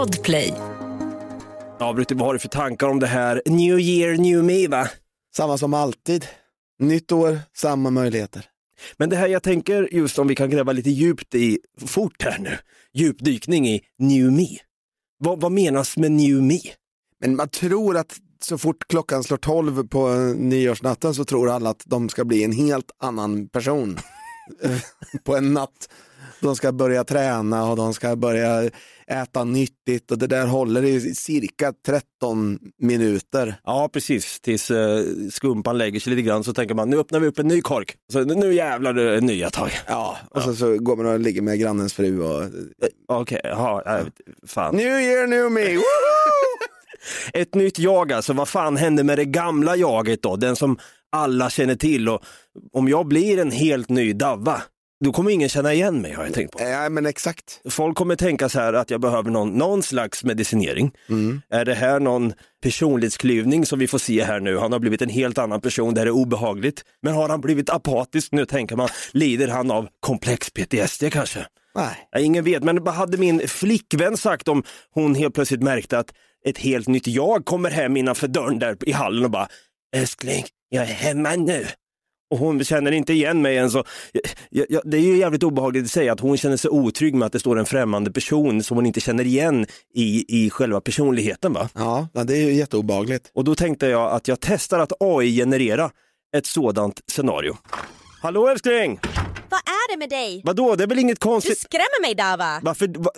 Podplay. Ja, Brutti, vad har du för tankar om det här? New year, new me, va? Samma som alltid. Nytt år, samma möjligheter. Men det här jag tänker just om vi kan gräva lite djupt i, fort här nu, djupdykning i new me. Vad, vad menas med new me? Men man tror att så fort klockan slår tolv på nyårsnatten så tror alla att de ska bli en helt annan person på en natt. De ska börja träna och de ska börja äta nyttigt och det där håller i cirka 13 minuter. Ja, precis. Tills uh, skumpan lägger sig lite grann så tänker man nu öppnar vi upp en ny kork. Så nu jävlar det är nya tag. Ja, och så, så går man och ligger med grannens fru och... Okej, okay, ja, fan. New year, new me! Woohoo! Ett nytt jag alltså, vad fan hände med det gamla jaget då? Den som alla känner till och om jag blir en helt ny Davva, då kommer ingen känna igen mig har jag tänkt på. Ja, men exakt. Folk kommer tänka så här att jag behöver någon, någon slags medicinering. Mm. Är det här någon personlighetsklyvning som vi får se här nu? Han har blivit en helt annan person, det här är obehagligt. Men har han blivit apatisk nu tänker man, lider han av komplex PTSD kanske? Nej. Ja, ingen vet, men vad hade min flickvän sagt om hon helt plötsligt märkte att ett helt nytt jag kommer hem innanför dörren där i hallen och bara, älskling, jag är hemma nu och hon känner inte igen mig än så. Ja, ja, det är ju jävligt obehagligt att säga att hon känner sig otrygg med att det står en främmande person som hon inte känner igen i, i själva personligheten. Va? Ja, det är ju jätteobehagligt. Och då tänkte jag att jag testar att AI-generera ett sådant scenario. Hallå älskling! Vad är det med dig? Vadå, det är väl inget konstigt? Du skrämmer mig Dava! Varför? Va,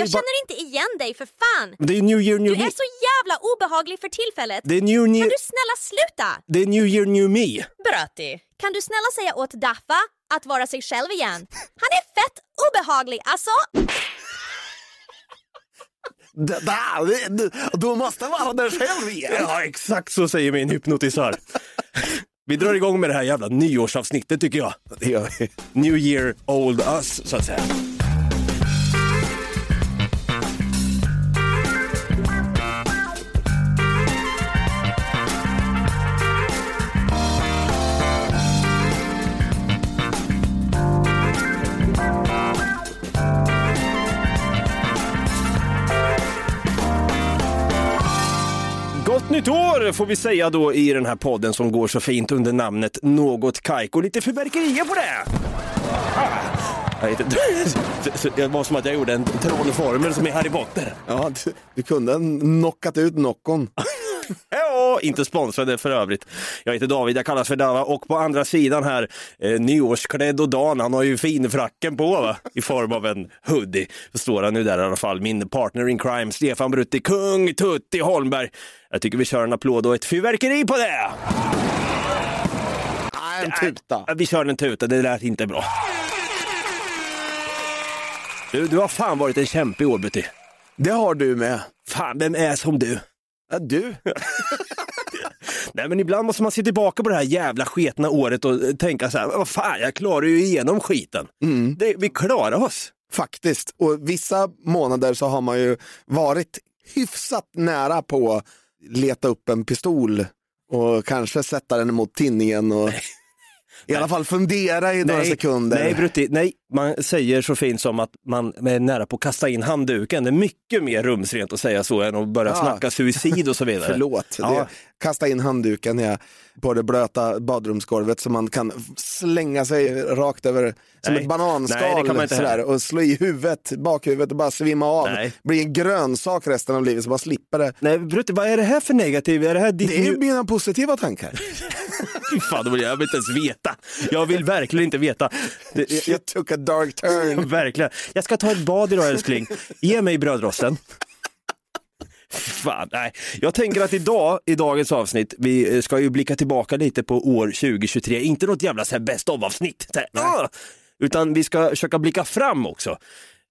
jag känner inte igen dig för fan! Det är new year new me. Du är så jävla obehaglig för tillfället! Det är new, new... Kan du snälla sluta? Det är new year new me! Bröti, kan du snälla säga åt Daffa att vara sig själv igen? Han är fett obehaglig, alltså! Du måste vara dig själv igen! Ja, exakt så säger min hypnotisör. Vi drar igång med det här jävla nyårsavsnittet tycker jag. Det gör vi. New year old us, så att säga. Gott nytt år får vi säga då i den här podden som går så fint under namnet Något Kaiko. Lite fyrverkerier på det! Ah. Det var som att jag gjorde en trollformel som i Harry Potter. Ja, du, du kunde knockat ut Noccon. Ja, inte sponsrade för övrigt. Jag heter David, jag kallas för Dava och på andra sidan här, eh, nyårsklädd och Dan, han har ju finfracken på va? i form av en hoodie. Så står han nu där i alla fall, min partner in crime, Stefan Brutti, kung Tutti Holmberg. Jag tycker vi kör en applåd och ett fyrverkeri på det! Nej, en tuta. Vi kör en tuta, det lät inte bra. Du, du har fan varit en kämpe i år Brutti. Det har du med. Fan, vem är som du? Ja, du. Nej men ibland måste man se tillbaka på det här jävla sketna året och tänka så här, vad fan jag klarar ju igenom skiten. Mm. Det, vi klarar oss. Faktiskt, och vissa månader så har man ju varit hyfsat nära på att leta upp en pistol och kanske sätta den mot tinningen och i alla fall fundera i några sekunder. Nej, Brutti, nej, man säger så fint som att man är nära på att kasta in handduken. Det är mycket mer rumsrent att säga så än att börja ja. snacka suicid och så vidare. Förlåt, ja. det, kasta in handduken ja, på det blöta badrumsgolvet så man kan slänga sig rakt över som ett bananskal nej, sådär, och slå i huvudet, bakhuvudet och bara svimma av. Nej. Bli en grönsak resten av livet så bara slipper det. Nej, Brutti, vad är det här för negativt? Är det, här det är mina positiva tankar. Fy fan, jag vill inte ens veta. Jag vill verkligen inte veta. Det, jag, jag dark turn. verkligen. Jag ska ta ett bad idag älskling. Ge mig brödrosten. Fan, nej. Jag tänker att idag, i dagens avsnitt, vi ska ju blicka tillbaka lite på år 2023. Inte något jävla så här best of-avsnitt. Utan vi ska försöka blicka fram också.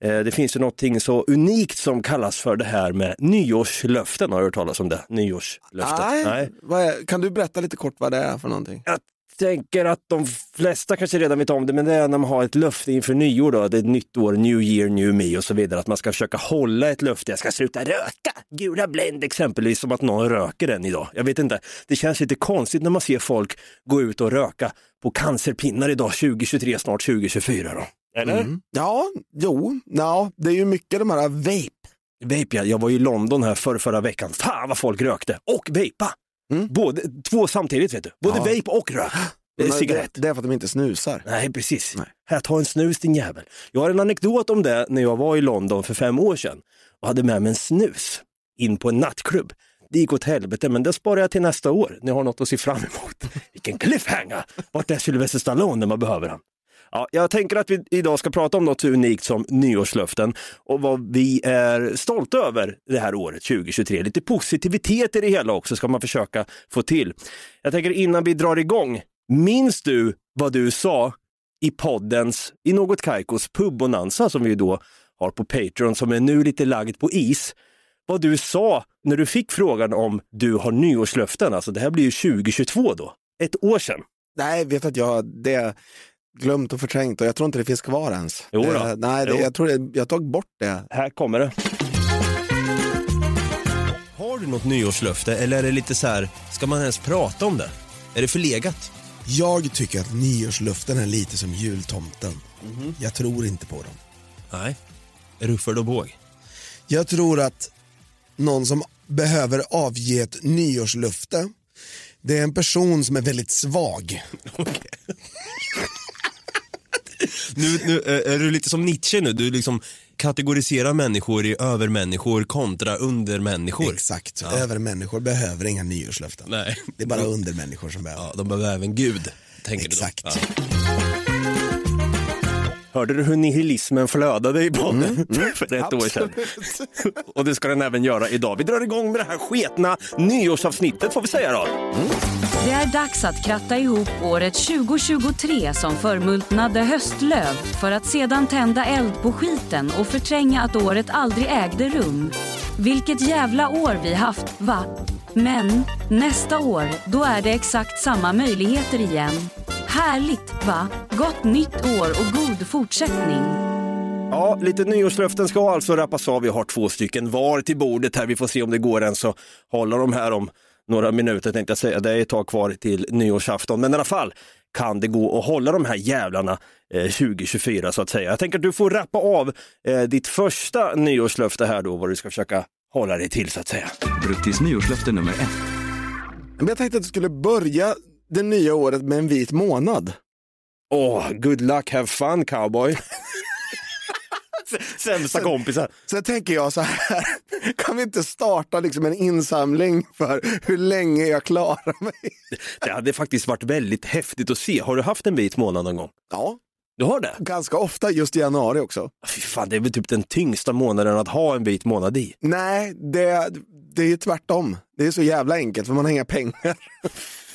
Eh, det finns ju någonting så unikt som kallas för det här med nyårslöften. Har du hört talas om det? Nyårslöften? Nej. Nej. Kan du berätta lite kort vad det är för någonting? Jag tänker att de flesta kanske redan vet om det, men det är när man har ett löfte inför nyår då, det är ett nytt år, new year, new me och så vidare, att man ska försöka hålla ett löfte, jag ska sluta röka, gula Blend exempelvis, som att någon röker den idag. Jag vet inte, det känns lite konstigt när man ser folk gå ut och röka på cancerpinnar idag, 2023, snart 2024 då. Eller? Mm. Ja, jo, ja, det är ju mycket de här vape Vape ja, jag var i London här för förra veckan. Fan vad folk rökte och vejpa. Både, två samtidigt vet du. Både Mm. Ja. vape och rök. Men Cigarett. Det, det är för att de inte snusar. Nej, precis. Nej. Här, ta en snus din jävel. Jag har en anekdot om det när jag var i London för fem år sedan och hade med mig en snus in på en nattklubb. Det gick åt helvete, men det sparar jag till nästa år. Ni har något att se fram emot. Vilken cliffhanger! Vart är Sylvester Stallone när man behöver han? Ja, jag tänker att vi idag ska prata om något så unikt som nyårslöften och vad vi är stolta över det här året 2023. Lite positivitet i det hela också ska man försöka få till. Jag tänker innan vi drar igång, minns du vad du sa i poddens, i något Kaikos pubbonanza som vi då har på Patreon som är nu lite lagd på is. Vad du sa när du fick frågan om du har nyårslöften, alltså det här blir ju 2022 då, ett år sedan. Nej, vet att jag det glömt och förträngt och jag tror inte det finns kvar ens. Jo då. Det, nej, det, Jo. jag tror det, jag tagit bort det. Här kommer det. Har du något nyårslöfte eller är det lite så här, ska man ens prata om det? Är det förlegat? Jag tycker att nyårsluften är lite som jultomten. Mhm. Jag tror inte på dem. Nej. Är du för då båg? Jag tror att någon som behöver avge ett nyårslöfte, det är en person som är väldigt svag. Nu, nu eh, är du lite som Nietzsche nu, du liksom kategoriserar människor i övermänniskor kontra undermänniskor. Exakt, övermänniskor behöver inga nyårslöften. Nej. Det är bara undermänniskor som behöver. Ja, de behöver även Gud, tänker Exakt. du då. Ja. Hörde du hur nihilismen flödade i podden för ett år sedan? Och det ska den även göra idag. Vi drar igång med det här sketna nyårsavsnittet får vi säga då. Det är dags att kratta ihop året 2023 som förmultnade höstlöv för att sedan tända eld på skiten och förtränga att året aldrig ägde rum. Vilket jävla år vi haft, va? Men nästa år, då är det exakt samma möjligheter igen. Härligt, va? Gott nytt år och god fortsättning. Ja, lite nyårslöften ska alltså rappas av. Vi har två stycken var till bordet här. Vi får se om det går ens att hålla de här om några minuter tänkte jag säga. Det är ett tag kvar till nyårsafton, men i alla fall kan det gå att hålla de här jävlarna eh, 2024 så att säga. Jag tänker att du får rappa av eh, ditt första nyårslöfte här då, vad du ska försöka hålla dig till så att säga. Bruttis nyårslöfte nummer ett. Men jag tänkte att du skulle börja det nya året med en vit månad. Åh, good luck, have fun cowboy. Sämsta kompisar. Sen tänker jag så här, kan vi inte starta liksom en insamling för hur länge jag klarar mig? Det hade faktiskt varit väldigt häftigt att se. Har du haft en vit månad någon gång? Ja, Du har det? ganska ofta just i januari också. Fy fan, det är väl typ den tyngsta månaden att ha en vit månad i. Nej, det, det är tvärtom. Det är så jävla enkelt för man har inga pengar.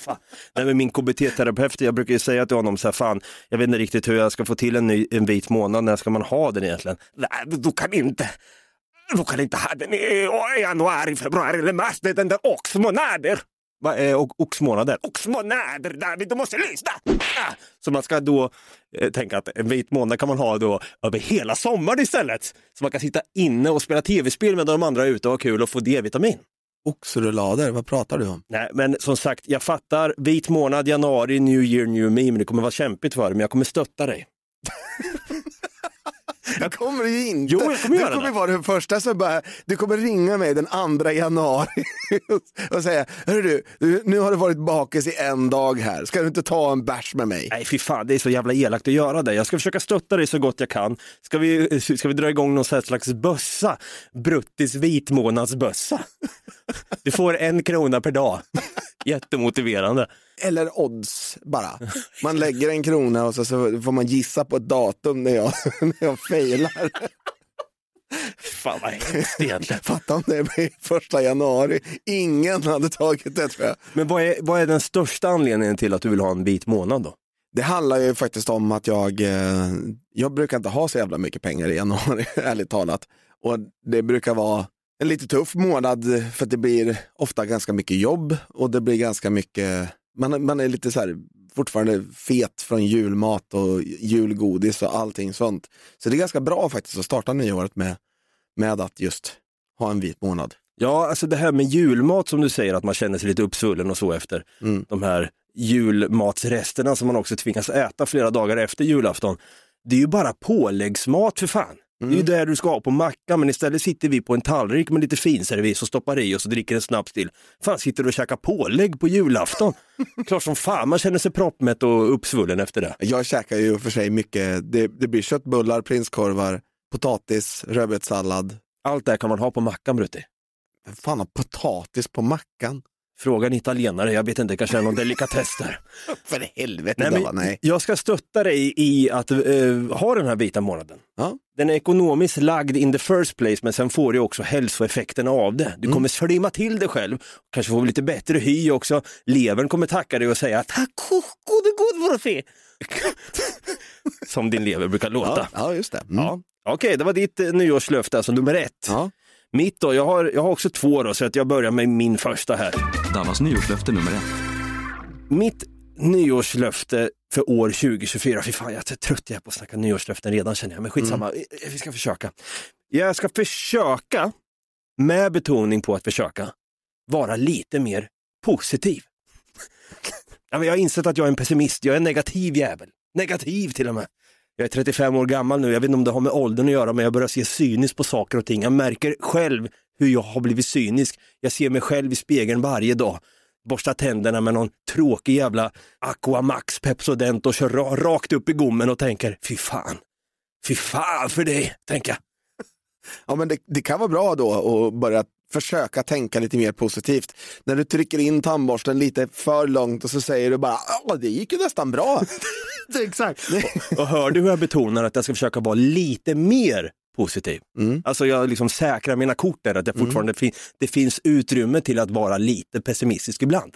Fan. Nej, men min KBT-terapeut, jag brukar ju säga till honom så här, fan, jag vet inte riktigt hur jag ska få till en, ny, en vit månad, när ska man ha den egentligen? Nej, du kan inte. Du kan inte ha den i januari, februari eller mars, det är den där oxmånader. Vad är o- oxmånader? Oxmånader, David, du måste lyssna! Ah! Så man ska då eh, tänka att en vit månad kan man ha då över hela sommaren istället. Så man kan sitta inne och spela tv-spel medan de andra är ute och ha kul och få D-vitamin. Oxrullader, vad pratar du om? Nej, men som sagt, jag fattar. Vit månad, januari, new year, new me, men det kommer vara kämpigt för dig, men jag kommer stötta dig. Jag kommer ju inte. Jo, jag kommer du kommer det. vara den första som bara, du kommer ringa mig den andra januari och säga, hörru du, nu har du varit bakis i en dag här, ska du inte ta en bärs med mig? Nej, fy fan, det är så jävla elakt att göra det. Jag ska försöka stötta dig så gott jag kan. Ska vi, ska vi dra igång någon slags bössa? Bruttis vitmånadsbössa. Du får en krona per dag. Jättemotiverande. Eller odds bara. Man lägger en krona och så, så får man gissa på ett datum när jag, när jag failar. Fan vad hemskt egentligen. Fatta om det blir första januari. Ingen hade tagit det tror jag. Men vad är, vad är den största anledningen till att du vill ha en vit månad då? Det handlar ju faktiskt om att jag, eh, jag brukar inte ha så jävla mycket pengar i januari, ärligt talat. Och det brukar vara en lite tuff månad för att det blir ofta ganska mycket jobb och det blir ganska mycket, man, man är lite så här fortfarande fet från julmat och julgodis och allting sånt. Så det är ganska bra faktiskt att starta nyåret med, med att just ha en vit månad. Ja, alltså det här med julmat som du säger, att man känner sig lite uppsvullen och så efter Mm. de här julmatsresterna som man också tvingas äta flera dagar efter julafton. Det är ju bara påläggsmat för fan. Det är ju där du ska ha på mackan, men istället sitter vi på en tallrik med lite finservis och stoppar i oss och dricker en snaps till. Fan, sitter du och käkar pålägg på julafton? Klart som fan man känner sig proppmätt och uppsvullen efter det. Jag käkar ju för sig mycket, det, det blir köttbullar, prinskorvar, potatis, rödbetssallad. Allt det här kan man ha på mackan, Brutti. Vem fan har potatis på mackan? Fråga en italienare, jag vet inte, kanske är någon delikatess där. För helvete Nej, men nej. Jag ska stötta dig i att eh, ha den här vita månaden. Ja. Den är ekonomiskt lagd in the first place men sen får du också hälsoeffekterna av det. Du kommer slimma till dig själv, kanske få lite bättre hy också. Levern kommer tacka dig och säga tack gode god fe. Som din lever brukar låta. Ja, ja, just det. Mm. Ja. Okej, det var ditt eh, nyårslöfte, alltså nummer ett. Ja. Mitt då, jag har, jag har också två då, så att jag börjar med min första här. Davas nyårslöfte nummer ett. Mitt nyårslöfte för år 2024, fy fan jag är trött jag är på att snacka nyårslöften redan känner jag, men skitsamma, Mm. Vi ska försöka. Jag ska försöka, med betoning på att försöka, vara lite mer positiv. jag har insett att jag är en pessimist, jag är en negativ jävel. Negativ till och med. Jag är 35 år gammal nu, jag vet inte om det har med åldern att göra, men jag börjar se cyniskt på saker och ting. Jag märker själv hur jag har blivit cynisk. Jag ser mig själv i spegeln varje dag borsta tänderna med någon tråkig jävla Aquamax Pepsodent och kör ra- rakt upp i gommen och tänker fy fan, fy fan för dig, tänker jag. Ja, men det, det kan vara bra då att börja försöka tänka lite mer positivt. När du trycker in tandborsten lite för långt och så säger du bara, ja det gick ju nästan bra. Exakt. Och hör du hur jag betonar att jag ska försöka vara lite mer positiv? Mm. Alltså jag liksom säkrar mina kort där, att det fortfarande fin- det finns utrymme till att vara lite pessimistisk ibland.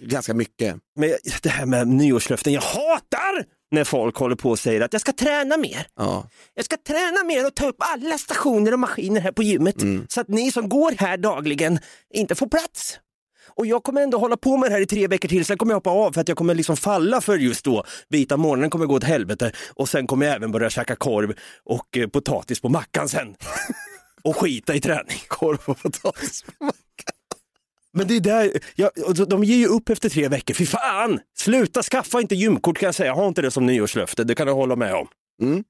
Ganska mycket. Men det här med nyårslöften, jag hatar när folk håller på och säger att jag ska träna mer. Ja. Jag ska träna mer och ta upp alla stationer och maskiner här på gymmet så att ni som går här dagligen inte får plats. Och jag kommer ändå hålla på med det här i tre veckor till, sen kommer jag hoppa av för att jag kommer liksom falla för just då. Vita morgonen kommer gå åt helvete och sen kommer jag även börja käka korv och eh, potatis på mackan sen. och skita i träning. Korv och potatis. Men det är där, ja, de ger ju upp efter tre veckor, fy fan! Sluta skaffa inte gymkort kan jag säga, ha inte det som nyårslöfte, det kan jag hålla med om. Mm.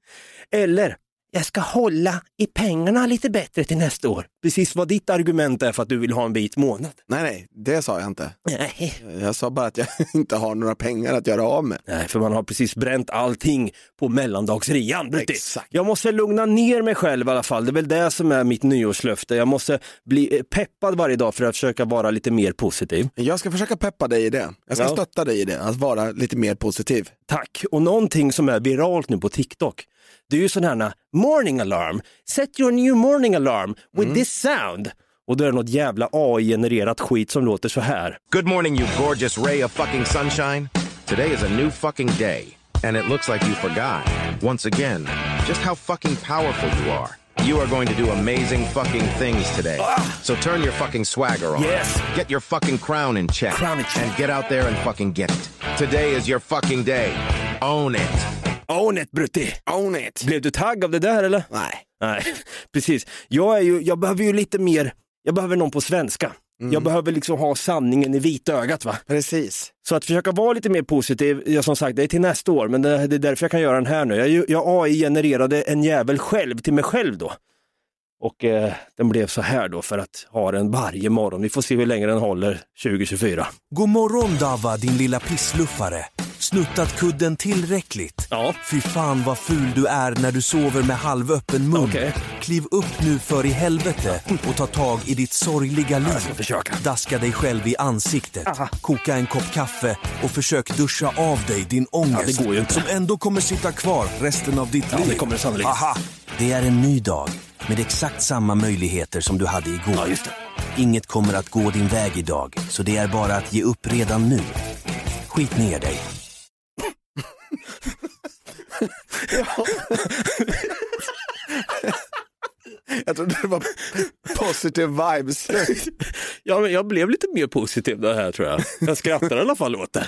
Eller, jag ska hålla i pengarna lite bättre till nästa år. Precis vad ditt argument är för att du vill ha en vit månad. Nej, nej, det sa jag inte. Nej. Jag sa bara att jag inte har några pengar att göra av med. Nej, för man har precis bränt allting på mellandagsrean. Exakt. Jag måste lugna ner mig själv i alla fall. Det är väl det som är mitt nyårslöfte. Jag måste bli eh, peppad varje dag för att försöka vara lite mer positiv. Jag ska försöka peppa dig i det. Jag ska Ja. stötta dig i det, att vara lite mer positiv. Tack. Och någonting som är viralt nu på TikTok, det är ju sådana här morning alarm. Set your new morning alarm with mm. this sound. Och då är det något jävla AI-genererat skit som låter så här. Good morning, you gorgeous ray of fucking sunshine. Today is a new fucking day, and it looks like you forgot, once again, just how fucking powerful you are. You are going to do amazing fucking things today. Ah! So turn your fucking swagger on. Yes. Get your fucking crown in check. Crown in check. And get out there and fucking get it. Today is your fucking day. Own it. Own it Brutti! Own it! Blev du tagg av det där eller? Nej. Nej, precis. Jag, är ju, jag behöver ju lite mer, jag behöver någon på svenska. Jag behöver liksom ha sanningen i vitögat va. Precis. Så att försöka vara lite mer positiv, ja, som sagt det är till nästa år, men det, det är därför jag kan göra den här nu. Jag, jag AI-genererade en jävel själv till mig själv då. Och eh, den blev så här då för att ha den varje morgon. Vi får se hur länge den håller 2024. God morgon Dava, din lilla pissluffare. Snuttat kudden tillräckligt? Ja. Fy fan vad ful du är när du sover med halvöppen mun. Okej. Kliv upp nu för i helvete och ta tag i ditt sorgliga liv. Jag ska försöka. Daska dig själv i ansiktet. Koka en kopp kaffe och försök duscha av dig din ångest. Ja, det går ju inte. Som ändå kommer sitta kvar resten av ditt Ja, liv. det kommer. Aha! Det är en ny dag med exakt samma möjligheter som du hade igår. Ja, just det. Inget kommer att gå din väg idag, så det är bara att ge upp redan nu. Skit ner dig. Jag trodde det var positive vibes. Ja, men jag blev lite mer positiv det här tror jag. Jag skrattar i alla fall åt det.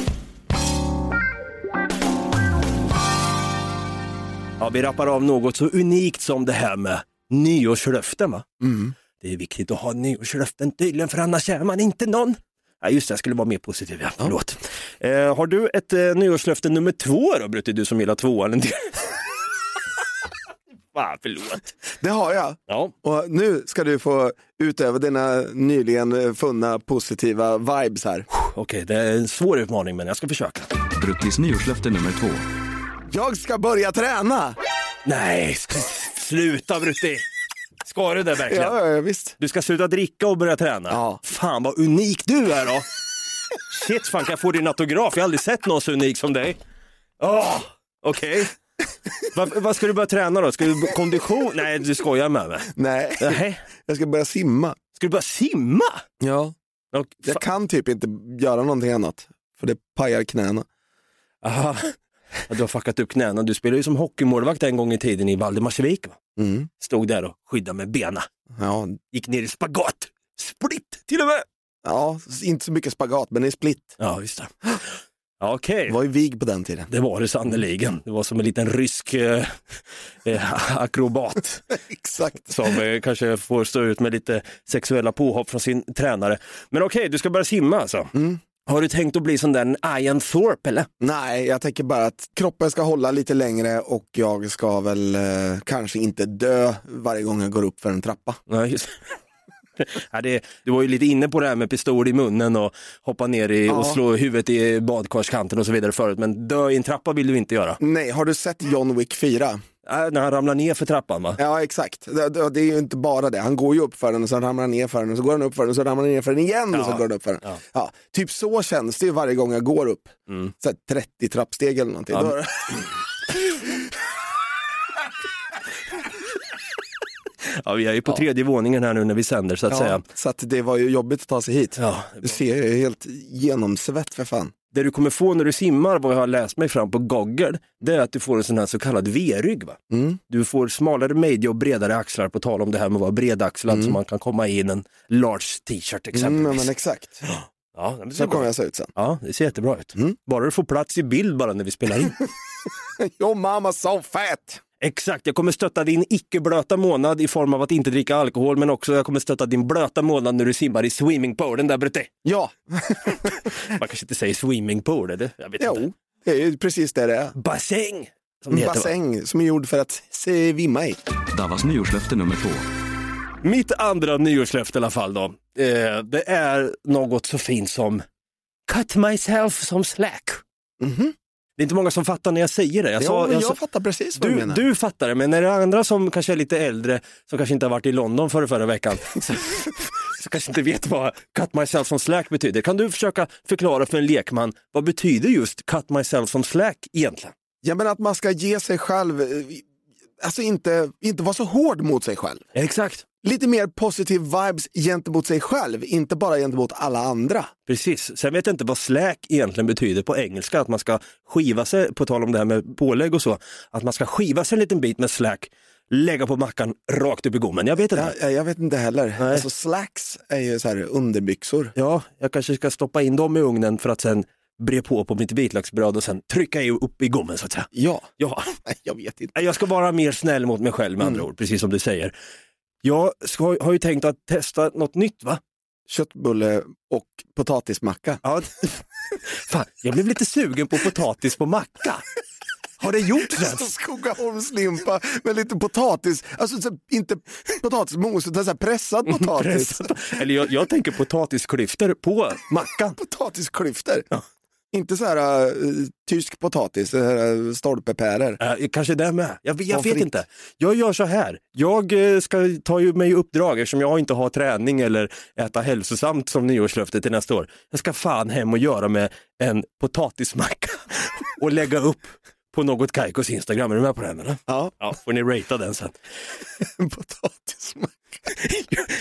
Vi rappar av något så unikt som det här med nyårslöften. Va? Det är viktigt att ha nyårslöften tydligen för annars är man inte någon. Ja, just det, jag skulle vara mer positiv. Ja, förlåt. Eh, har du ett eh, nyårslöfte nummer två då, Brutti, du som gillar tvåan? Fan, förlåt. Det har jag. Ja. Och nu ska du få utöva dina nyligen funna positiva vibes här. Okej, det är en svår utmaning men jag ska försöka. Bruttis nyårslöfte nummer två. Jag ska börja träna! Nej, sluta Brutti! Ska du det verkligen? Ja, ja, visst. Du ska sluta dricka och börja träna? Ja. Fan vad unik du är då! Shit, fan kan jag få din autograf? Jag har aldrig sett någon så unik som dig. Åh, okej. Vad, vad ska du börja träna då? Ska du kondition? Nej, du skojar med mig. Nej, Nej. jag ska börja simma. Ska du börja simma? Ja. Och, Jag kan typ inte göra någonting annat, för det pajar knäna. Aha. Ja, Du har fuckat upp knäna. Du spelade ju som hockeymålvakt en gång i tiden i Valdemarsvik. Va? Mm. Stod där och skyddade med benen. Ja, Gick ner i spagat. Split till och med. ja, inte så mycket spagat, men är split. Ja, just det. Okej. Det var ju vig på den tiden. Det var det sannerligen. Det var som en liten rysk eh, eh, akrobat Exakt. som eh, kanske får stå ut med lite sexuella påhopp från sin tränare. Men okej, du ska börja simma alltså. Mm. Har du tänkt att bli som den Ian Thorpe eller? Nej, jag tänker bara att kroppen ska hålla lite längre och jag ska väl eh, kanske inte dö varje gång jag går upp för en trappa. Ja, just. Ja, det, du var ju lite inne på det här med pistol i munnen och hoppa ner i, och Ja. slå huvudet i badkarskanten och så vidare förut. Men dö i en trappa vill du inte göra. Nej, har du sett John Wick 4? Äh, när han ramlar ner för trappan va? Ja, exakt. Det, det, är ju inte bara det. Han går ju upp för den och sen ramlar han ner för den och så går han upp för den och så ramlar han ner för den igen och så Ja. går han upp för den. Ja. Ja. typ så känns det ju varje gång jag går upp. Mm. Så här 30 trappsteg eller någonting. Ja. Då, Ja, vi är ju på tredje våningen här nu när vi sänder så att ja, säga. så att det var ju jobbigt att ta sig hit. Ja, Du ser, jag är helt genomsvett för fan. Det du kommer få när du simmar, vad jag har läst mig fram på Google, det är att du får en sån här så kallad V-rygg. Va? Mm. Du får smalare midje och bredare axlar, på tal om det här med att vara bredaxlad så man kan komma in en large t-shirt Mm, exempelvis. men exakt. ja, det Så kommer jag se ut sen. ja, det ser jättebra ut. Mm. Bara du får plats i bild bara när vi spelar in. Your mama so fat! Exakt, jag kommer stötta din icke-blöta månad i form av att inte dricka alkohol, men också jag kommer stötta din blöta månad när du simmar i swimmingpoolen där Brutte. Ja, Man kanske inte säger swimmingpool, eller? Jag vet inte. jo, det är ju precis det det är. Bassäng! Som heter, va? bassäng som är gjord för att svimma i. Davas nyårslöfte nummer två. Mitt andra nyårslöfte i alla fall då, eh, det är något så fint som cut myself som slack. Mhm. Det är inte många som fattar när jag säger det. Jag Ja, sa, men jag jag fattar precis vad du, du, menar. du fattar det, men när det är andra som kanske är lite äldre, som kanske inte har varit i London förra, förra veckan, så, så kanske inte vet vad cut myself som slack betyder. Kan du försöka förklara för en lekman, vad betyder just cut myself som slack egentligen? Ja, men att man ska ge sig själv, eh, alltså inte, inte vara så hård mot sig själv. Exakt. Lite mer positiv vibes gentemot sig själv, inte bara gentemot alla andra. Precis. Sen vet jag inte vad slack egentligen betyder på engelska, att man ska skiva sig, på tal om det här med pålägg och så, att man ska skiva sig en liten bit med slack, lägga på mackan rakt upp i gommen. Jag vet inte. Ja, jag vet inte heller. Nej. Alltså slacks är ju så här underbyxor. Ja, jag kanske ska stoppa in dem i ugnen för att sen bre på på mitt vitlöksbröd och sen trycka upp i gommen så att säga. Ja, Ja, Nej, jag vet inte. jag ska vara mer snäll mot mig själv med andra ord, precis som du säger. Jag ska, har ju tänkt att testa något nytt va? Köttbulle och potatismacka. Ja. Fan, jag blev lite sugen på potatis på macka. Har det gjorts ens? Skogaholmslimpa med lite potatis, alltså så, inte potatismos utan så pressad potatis. Pressat. Eller jag, jag tänker potatisklyftor på mackan. Potatisklyftor. Ja. Inte så här uh, tysk potatis, så här, uh, stolpepärer. Eh, kanske det med. Jag, jag vet inte. Jag gör så här. Jag eh, ska ta ju mig uppdrag eftersom jag inte har träning eller äta hälsosamt som nyårslöfte till nästa år. Jag ska fan hem och göra med en potatismacka och lägga upp på något Kaikos Instagram. Är du med på den eller? Ja. Ja, får ni ratea den sen. Potatismacka.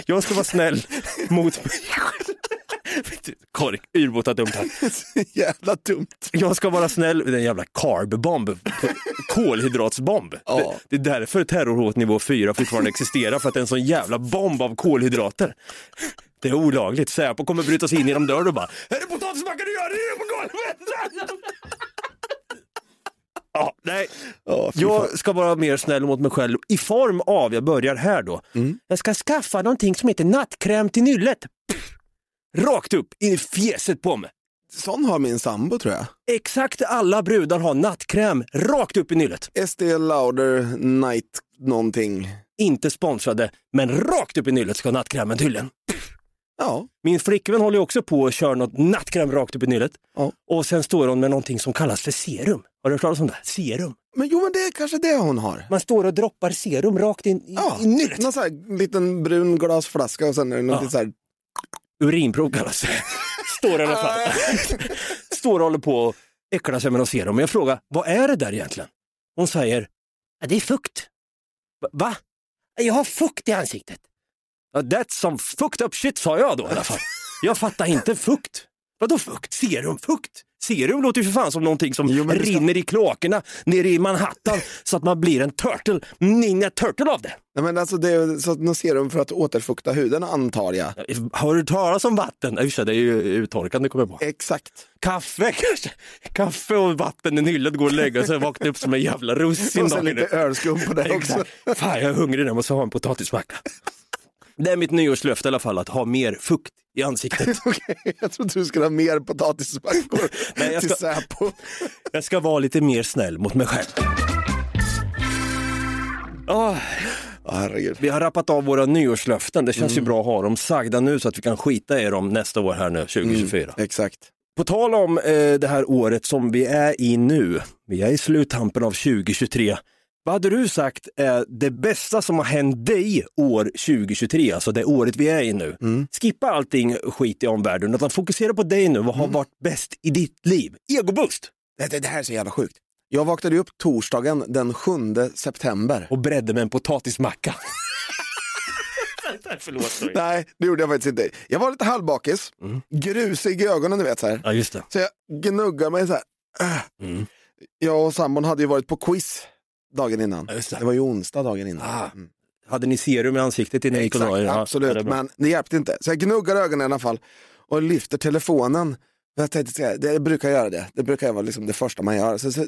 Jag ska vara snäll mot mig själv. Kork, urbota dumt här. Jävla dumt. Jag ska vara snäll med den jävla carb-bomb, kolhydratsbomb. Ja. Det, det är därför terrorhot nivå 4 fortfarande existerar, för att det är en sån jävla bomb av kolhydrater. Det är olagligt. Säpo kommer bryta sig in genom dörren och bara Är det potatismacka du gör? Det är på golvet! Ja, nej. Fan. Jag ska vara mer snäll mot mig själv i form av, jag börjar här då, Mm. jag ska skaffa någonting som heter nattkräm till nyllet. Pff, Rakt upp i fjäset på mig. Sån har min sambo tror jag. Exakt alla brudar har nattkräm rakt upp i nyllet. Estée Lauder Night någonting. Inte sponsrade, men rakt upp i nyllet ska nattkrämen tydligen. Ja. Min flickvän håller också på att köra något nattkräm rakt upp i nyllet. Ja. Och sen står hon med någonting som kallas för serum. Har du hört talas om det? Serum. Men jo men det är kanske det hon har. Man står och droppar serum rakt in i, Ja, i nyllet. någon sån här liten brun glasflaska och sen är det något Ja. så här. Urinprov kallas det. Står i alla fall. Står och håller på och äcklar sig med något serum. Men jag frågar, vad är det där egentligen? Hon säger, ja, det är fukt. Va-? Jag har fukt i ansiktet. That's some fucked up shit sa jag då i alla fall. Jag fattar inte fukt. Vadå fukt? Serum? Serum låter ju för fan som någonting som Jo, rinner i kloakerna nere i Manhattan så att man blir en turtle, ninja turtle av det. Nej, men alltså det är så något serum för att återfukta huden antar jag. Har du talat om vatten? Just det, är ju uttorkande kommer jag på. Exakt. Kaffe kanske? Kaffe och vatten i nyllet, går och lägga sig och vakna upp som en jävla russin. Och sen lite ölskum på det också. Fan, jag är hungrig nu, jag måste ha en potatismacka. Det är mitt nyårslöfte i alla fall, att ha mer fukt i ansiktet. Okej, jag trodde du skulle ha mer potatismackor Nej, jag till ska- Säpo. Jag ska vara lite mer snäll mot mig själv. Ja, herregud. vi har rappat av våra nyårslöften, det känns ju bra att ha dem sagda nu så att vi kan skita i dem nästa år här nu, 2024. Exakt. På tal om eh, det här året som vi är i nu, vi är i sluttampen av 2023. Vad hade du sagt är det bästa som har hänt dig år 2023, alltså det året vi är i nu? Skippa allting skit i omvärlden, utan fokusera på dig nu. Vad har varit bäst i ditt liv? Egoboost! Det, det, det här är så jävla sjukt. Jag vaknade upp torsdagen den 7 september. Och bredde med en potatismacka. Förlåt. sorry. Nej, det gjorde jag faktiskt inte. Jag var lite halvbakis, grusig i ögonen du vet så här. Ja, just det. Så jag gnuggar mig så här. Äh. Mm. Jag och sambon hade ju varit på quiz dagen innan. Det. Det var ju onsdag dagen innan. Ah, Mm. Hade ni serum i ansiktet innan ni gick och la er? Ja, absolut, det men det hjälpte inte. Så jag gnuggar ögonen i alla fall och lyfter telefonen. Jag tänkte det jag brukar göra det, det brukar vara liksom det första man gör. Så, så,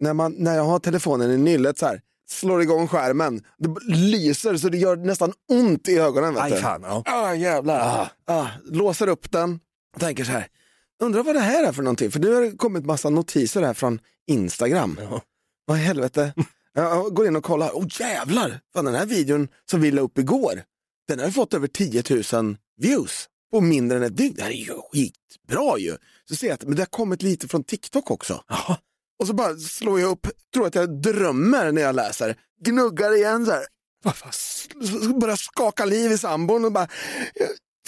när, man, när jag har telefonen i nyllet så här, slår igång skärmen, det lyser så det gör nästan ont i ögonen. Vet Aj du. fan, ja. Ah, jävlar. Ah. Ah, låser upp den, tänker så här, undrar vad det här är för någonting, för nu har det kommit massa notiser här från Instagram. Ja. Vad i helvete? Jag går in och kollar, åh oh, jävlar, fan, den här videon som vi la upp igår, den har fått över 10 000 views på mindre än ett dygn. Det här är ju skitbra ju. Så ser jag att men det har kommit lite från TikTok också. Jaha. Och så bara slår jag upp, tror att jag drömmer när jag läser, gnuggar igen så här, börjar skaka liv i sambon och bara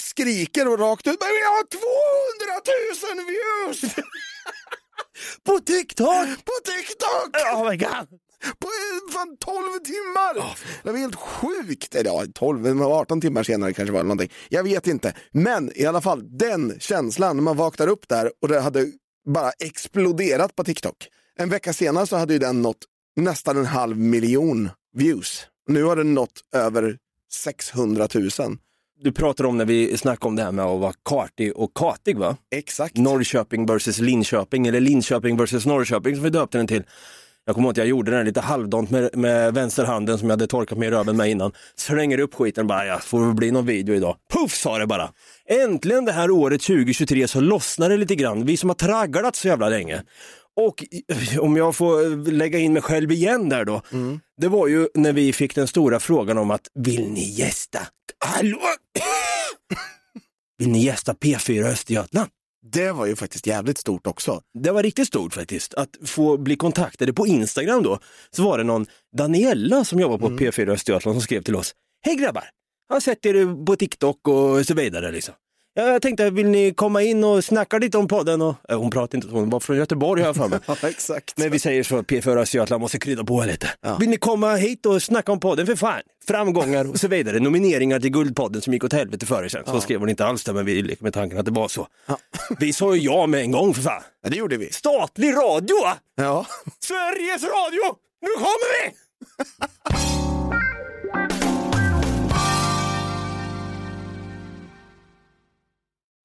skriker och rakt ut, men vi har 200 000 views På TikTok! på TikTok! Oh my god! På eh, fan 12 timmar! det var helt sjukt. Eller ja, 12, men 18 timmar senare kanske var det någonting. Jag vet inte. Men i alla fall den känslan när man vaknar upp där och det hade bara exploderat på TikTok. En vecka senare så hade ju den nått nästan en halv miljon views. Nu har den nått över 600 000. Du pratar om när vi snackade om det här med att vara kartig och katig va? Exakt. Norrköping versus Linköping eller Linköping versus Norrköping som vi döpte den till. Jag kommer ihåg att jag gjorde den lite halvdant med, med vänsterhanden som jag hade torkat med i röven med innan. Slänger upp skiten bara, ja, får det bli någon video idag. Puff sa det bara. Äntligen det här året 2023 så lossnar det lite grann. Vi som har tragglat så jävla länge. Och om jag får lägga in mig själv igen där då. Det var ju när vi fick den stora frågan om att vill ni gästa? Hallå? Vill ni gästa P4 Östergötland? Det var ju faktiskt jävligt stort också. Det var riktigt stort faktiskt, att få bli kontaktade på Instagram då. Så var det någon Daniela som jobbar på P4 Östergötland som skrev till oss. Hej grabbar, jag har sett er på TikTok och så vidare liksom. Ja, jag tänkte, vill ni komma in och snacka lite om podden? Och, äh, hon pratar inte så, hon var från Göteborg jag för mig. Ja, exakt. Men vi säger så, P4 Östergötland måste krydda på lite. Vill ni komma hit och snacka om podden? För fan, framgångar och så vidare. Nomineringar till Guldpodden som gick åt helvete förr sen. Så skrev hon inte alls det, men vi leker med tanken att det var så. Vi sa ju ja med en gång för fan. Ja, det gjorde vi. Statlig radio! Ja. Sveriges Radio! Nu kommer vi!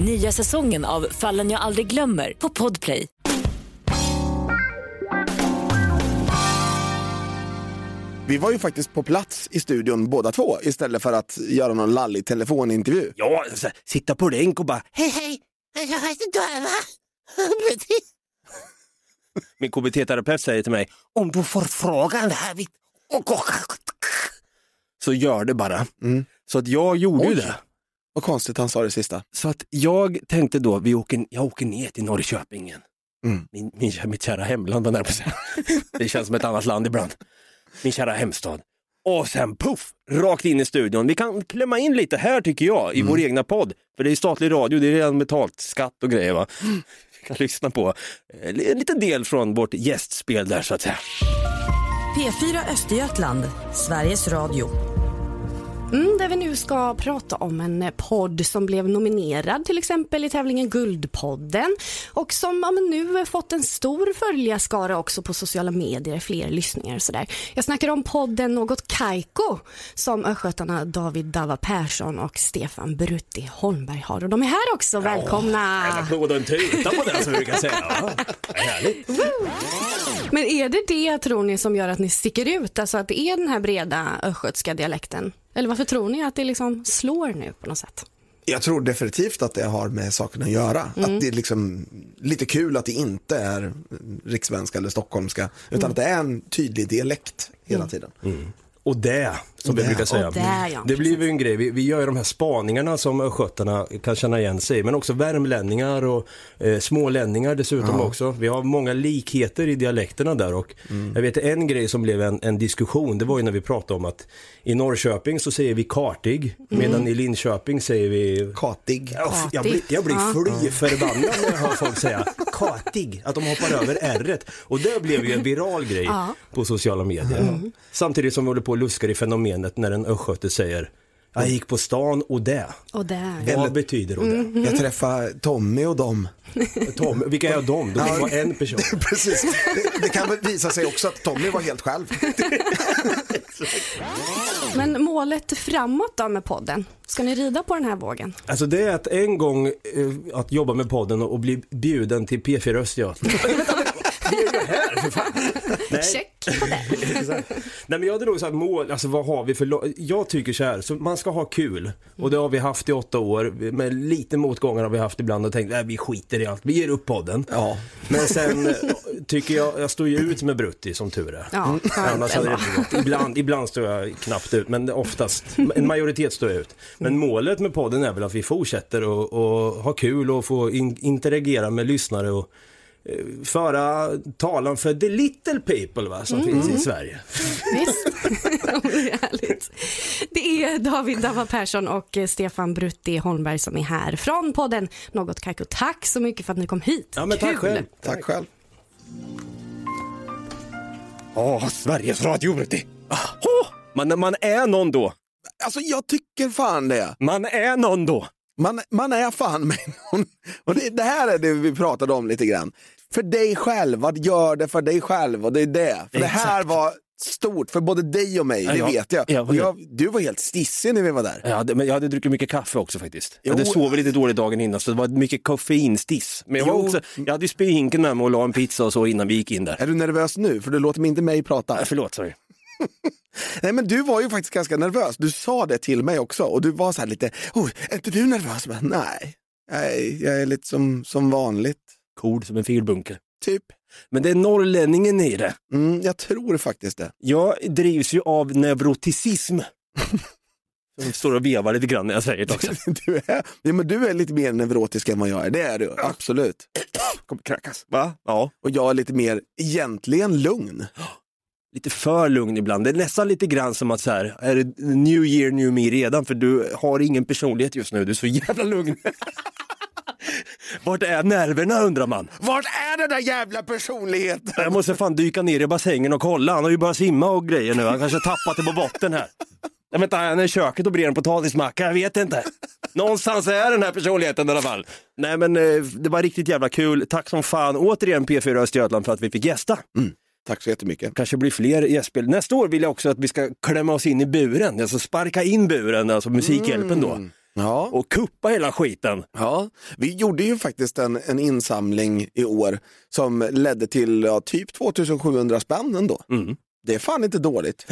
Nya säsongen av Fallen jag aldrig glömmer på Podplay. Vi var ju faktiskt på plats i studion båda två istället för att göra någon lallig telefonintervju. Ja, så, här, sitta på länk och bara hej hej, jag heter Döva. Min KBT-terapeut säger till mig, om du får frågan här vid... Så gör det bara. Så att jag gjorde ju Oj. det. Vad konstigt han sa det sista. Så att jag tänkte då, vi åker, jag åker ner till Norrköping igen. Mm. Min, min, mitt kära hemland, var säga. Det känns som ett annat land ibland. Min kära hemstad. Och sen puff, rakt in i studion. Vi kan klämma in lite här tycker jag, i vår egna podd. För det är statlig radio, det är redan betalt, skatt och grejer va. Vi kan lyssna på eh, en liten del från vårt gästspel där så att säga. P4 Östergötland, Sveriges Radio. Mm, där vi nu ska prata om en eh, podd som blev nominerad till exempel i tävlingen Guldpodden och som ja, nu fått en stor följarskara också på sociala medier, fler lyssningar och sådär. Jag snackar om podden Något Kaiko som östgötarna David Dava Persson och Stefan Brutti Holmberg har och de är här också, välkomna! En applåd och en tuta på den som vi brukar säga. Ja, härligt. Men är det det tror ni som gör att ni sticker ut, alltså att det är den här breda östgötska dialekten? Eller varför tror ni att det liksom slår nu på något sätt? Jag tror definitivt att det har med saken att göra. Att det är liksom lite kul att det inte är rikssvenska eller stockholmska, utan att det är en tydlig dialekt hela tiden. Och det, som vi det. brukar säga. Det, ja, det blir ju en grej, vi, vi gör ju de här spaningarna som östgötarna kan känna igen sig men också värmlänningar och eh, smålänningar dessutom också. Vi har många likheter i dialekterna där och jag vet en grej som blev en, en diskussion, det var ju när vi pratade om att i Norrköping så säger vi kartig, medan i Linköping säger vi Katig. Ja, jag blir, jag blir fly förbannad när jag hör folk säga katig, att de hoppar över r Och det blev ju en viral grej på sociala medier. Samtidigt som vi håller på och luskar i fenomenet när en östgöte säger jag gick på stan och det. Och där. Vad betyder och det? Jag träffade Tommy och dem. Tom, vilka är de? De bara en person. Precis. Det, det kan väl visa sig också att Tommy var helt själv. Men målet framåt då med podden? Ska ni rida på den här vågen? Alltså det är att en gång eh, att jobba med podden och, och bli bjuden till P4 Östergötland. Vi är ju här för fan. Nej. Check på det. Exakt. Nej men jag hade nog sagt mål, alltså vad har vi för lo- Jag tycker så här, så man ska ha kul. Och det har vi haft i åtta år. Med lite motgångar har vi haft ibland och tänkt, nej vi skiter i allt, vi ger upp podden. Ja. Men sen eh, tycker jag, jag står ju ut med Brutti som tur är. Ja, Annars hade det inte gått. Ibland, ibland står jag knappt ut, men oftast, en majoritet står jag ut. Men målet med podden är väl att vi fortsätter och, och ha kul och få in, interagera med lyssnare och föra talan för the little people va, som finns i Sverige. Visst, det är härligt. Det är David Dava Persson och eh, Stefan Brutti Holmberg som är här från podden Något Kaiko. Tack så mycket för att ni kom hit. Ja men tack själv. Tack själv. Åh, Sveriges Radio Brutti. Oh, man, man är någon då. Alltså jag tycker fan det. Man är någon då. Man, man är fan med någon. Och det, det här är det vi pratade om lite grann. För dig själv, att gör det för dig själv och det är det. För det här Exakt. var stort för både dig och mig, det Ja, vet jag. ja, och jag. Du var helt stissig när vi var där. Jag hade, men jag hade druckit mycket kaffe också faktiskt. Jag Jo. hade sovit lite dåligt dagen innan så det var mycket koffeinstiss. Men jag, var också, jag hade ju spyhinken med mig och la en pizza och så innan vi gick in där. Är du nervös nu? För du låter mig inte mig prata. Äh, förlåt, sorry. Nej men du var ju faktiskt ganska nervös. Du sa det till mig också och du var så här lite, oh, är inte du nervös? Men, nej, nej, jag är lite som, som vanligt. Cool som en filbunke. Typ. Men det är norrlänningen i det. Mm, jag tror faktiskt det. Jag drivs ju av neuroticism. Jag står och vevar lite grann när jag säger det också. Du är, ja, men du är lite mer neurotisk än vad jag är, det är du. Absolut. Kommer kräkas. Va? Ja. Och jag är lite mer, egentligen lugn. Lite för lugn ibland. Det är nästan lite grann som att så här, är det new year, new me redan? För du har ingen personlighet just nu, du är så jävla lugn. Vart är nerverna undrar man. Vart är den där jävla personligheten? Jag måste fan dyka ner i bassängen och kolla. Han har ju börjat simma och grejer nu. Han kanske har tappat det på botten här. Jag vet inte, han är i köket och brer en potatismacka. Jag vet inte. Någonstans är den här personligheten i alla fall. Nej men eh, det var riktigt jävla kul. Tack som fan återigen P4 Östergötland för att vi fick gästa. Tack så jättemycket. Kanske blir fler gästspel. Nästa år vill jag också att vi ska klämma oss in i buren. Alltså sparka in buren, alltså Musikhjälpen då. Ja. Och kuppa hela skiten. Ja, vi gjorde ju faktiskt en, en insamling i år som ledde till ja, typ 2700 spänn ändå. Mm. Det är fan inte dåligt.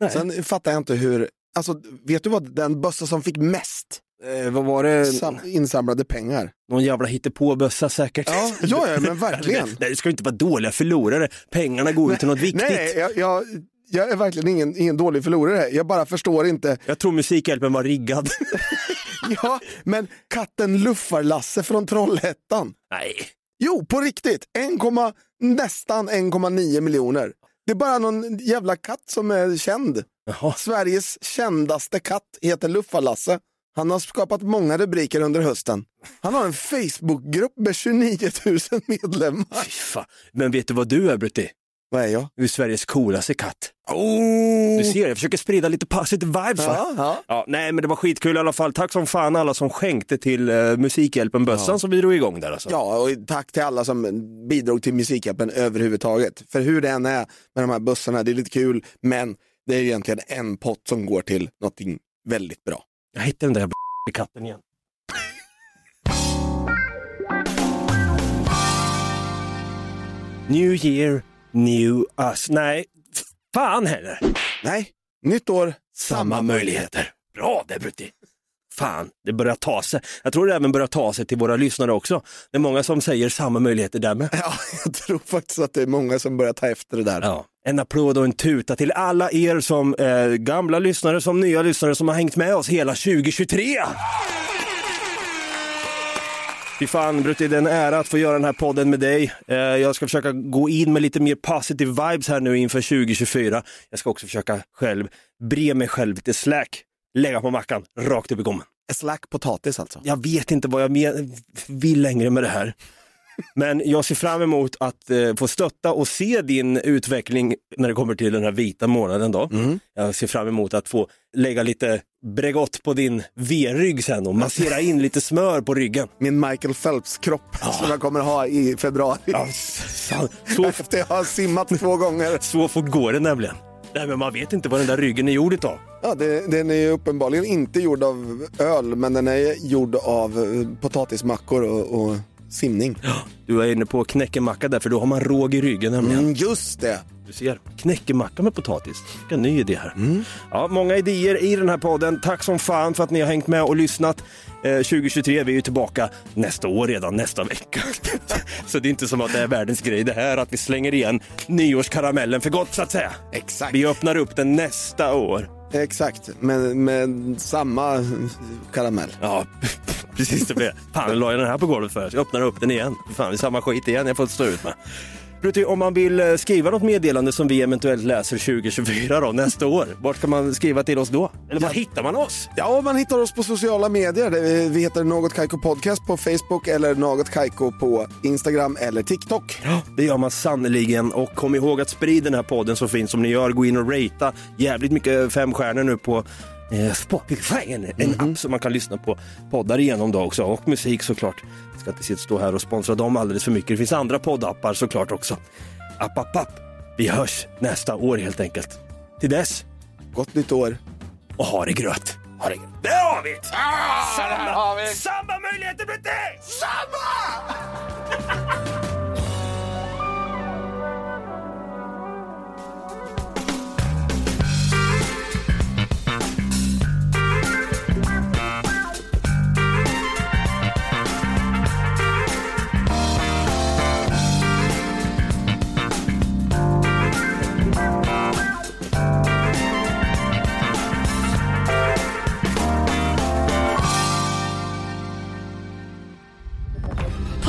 Nej. Sen fattar jag inte hur, alltså vet du vad den bössa som fick mest Eh, vad var det? sam, insamlade pengar? Någon jävla hittepåbössa säkert. Ja, ja, ja men verkligen. Nej, det ska inte vara dåliga förlorare. Pengarna går ju till något viktigt. Nej, jag, jag, jag är verkligen ingen, ingen dålig förlorare. Jag bara förstår inte. Jag tror Musikhjälpen var riggad. Ja, men katten Luffar-Lasse från Trollhättan. Nej. Jo, på riktigt. 1, nästan 1,9 miljoner. Det är bara någon jävla katt som är känd. Jaha. Sveriges kändaste katt heter Luffar-Lasse. Han har skapat många rubriker under hösten. Han har en Facebookgrupp med 29 000 medlemmar. Fy fan. Men vet du vad du är Brutti? Vad är jag? Du är Sveriges coolaste katt. Oh! Du ser, jag försöker sprida lite positive vibes? Ja, ja. Ja, nej men det var skitkul i alla fall. Tack som fan alla som skänkte till uh, Musikhjälpen-bössan som vi drog igång där alltså. Ja, och tack till alla som bidrog till Musikhjälpen överhuvudtaget. För hur det än är med de här bussarna, det är lite kul, men det är egentligen en pott som går till någonting väldigt bra. Jag hittade den där jävla katten igen. New year, new us. Nej, fan heller. Nej, nytt år, Samma möjligheter. Bra det Brutti. Fan, det börjar ta sig. Jag tror det även börjar ta sig till våra lyssnare också. Det är många som säger samma möjligheter där med. Ja, jag tror faktiskt att det är många som börjar ta efter det där. Ja. En applåd och en tuta till alla er som eh, gamla lyssnare som nya lyssnare som har hängt med oss hela 2023. Fy fan Brutti, det är en ära att få göra den här podden med dig. Eh, jag ska försöka gå in med lite mer positive vibes här nu inför 2024. Jag ska också försöka själv bre mig själv lite slack, lägga på mackan, rakt upp i gommen. Slack potatis alltså. Jag vet inte vad jag vill längre med det här. Men jag ser fram emot att eh, få stötta och se din utveckling när det kommer till den här vita månaden. Då. Jag ser fram emot att få lägga lite Bregott på din V-rygg sen och massera in lite smör på ryggen. Min Michael Phelps-kropp som jag kommer ha i februari. Ja, fan, så, Efter jag har simmat två gånger. så fort går det nämligen. Nej, men man vet inte vad den där ryggen är gjord utav. Ja, det, den är ju uppenbarligen inte gjord av öl, men den är gjord av potatismackor och, och simning. Du är inne på knäckemacka där för då har man råg i ryggen nämligen. Mm, just det. Du ser, knäckemacka med potatis. Vilken ny idé här. Ja, många idéer i den här podden. Tack som fan för att ni har hängt med och lyssnat. Eh, 2023, vi är ju tillbaka nästa år redan, nästa vecka. så det är inte som att det är världens grej det här att vi slänger igen nyårskaramellen för gott så att säga. Exakt. Vi öppnar upp den nästa år. Exakt, med, med samma karamell. Ja, precis det blev. Fan, la jag den här på golvet för? Jag öppnar upp den igen. Fan, det är samma skit igen jag får stå ut med. Brutti, om man vill eh, skriva något meddelande som vi eventuellt läser 2024 då, nästa år, vart kan man skriva till oss då? Eller var hittar man oss? Ja, man hittar oss på sociala medier. Vi heter Något Kaiko Podcast på Facebook eller Något Kaiko på Instagram eller TikTok. Ja, det gör man sannoliken och kom ihåg att sprida den här podden så finns som ni gör. Gå in och ratea jävligt mycket femstjärnor nu på eh, Spotify, en, en app som man kan lyssna på poddar igenom då också och musik såklart. Ska inte stå här och sponsra dem alldeles för mycket. Det finns andra poddappar såklart också. App, app, app. Vi hörs nästa år helt enkelt. Till dess, Gott nytt år. och ha det gröt. Ha det gröt. Det har vi! samma, samma möjligheter Brutti! Samma!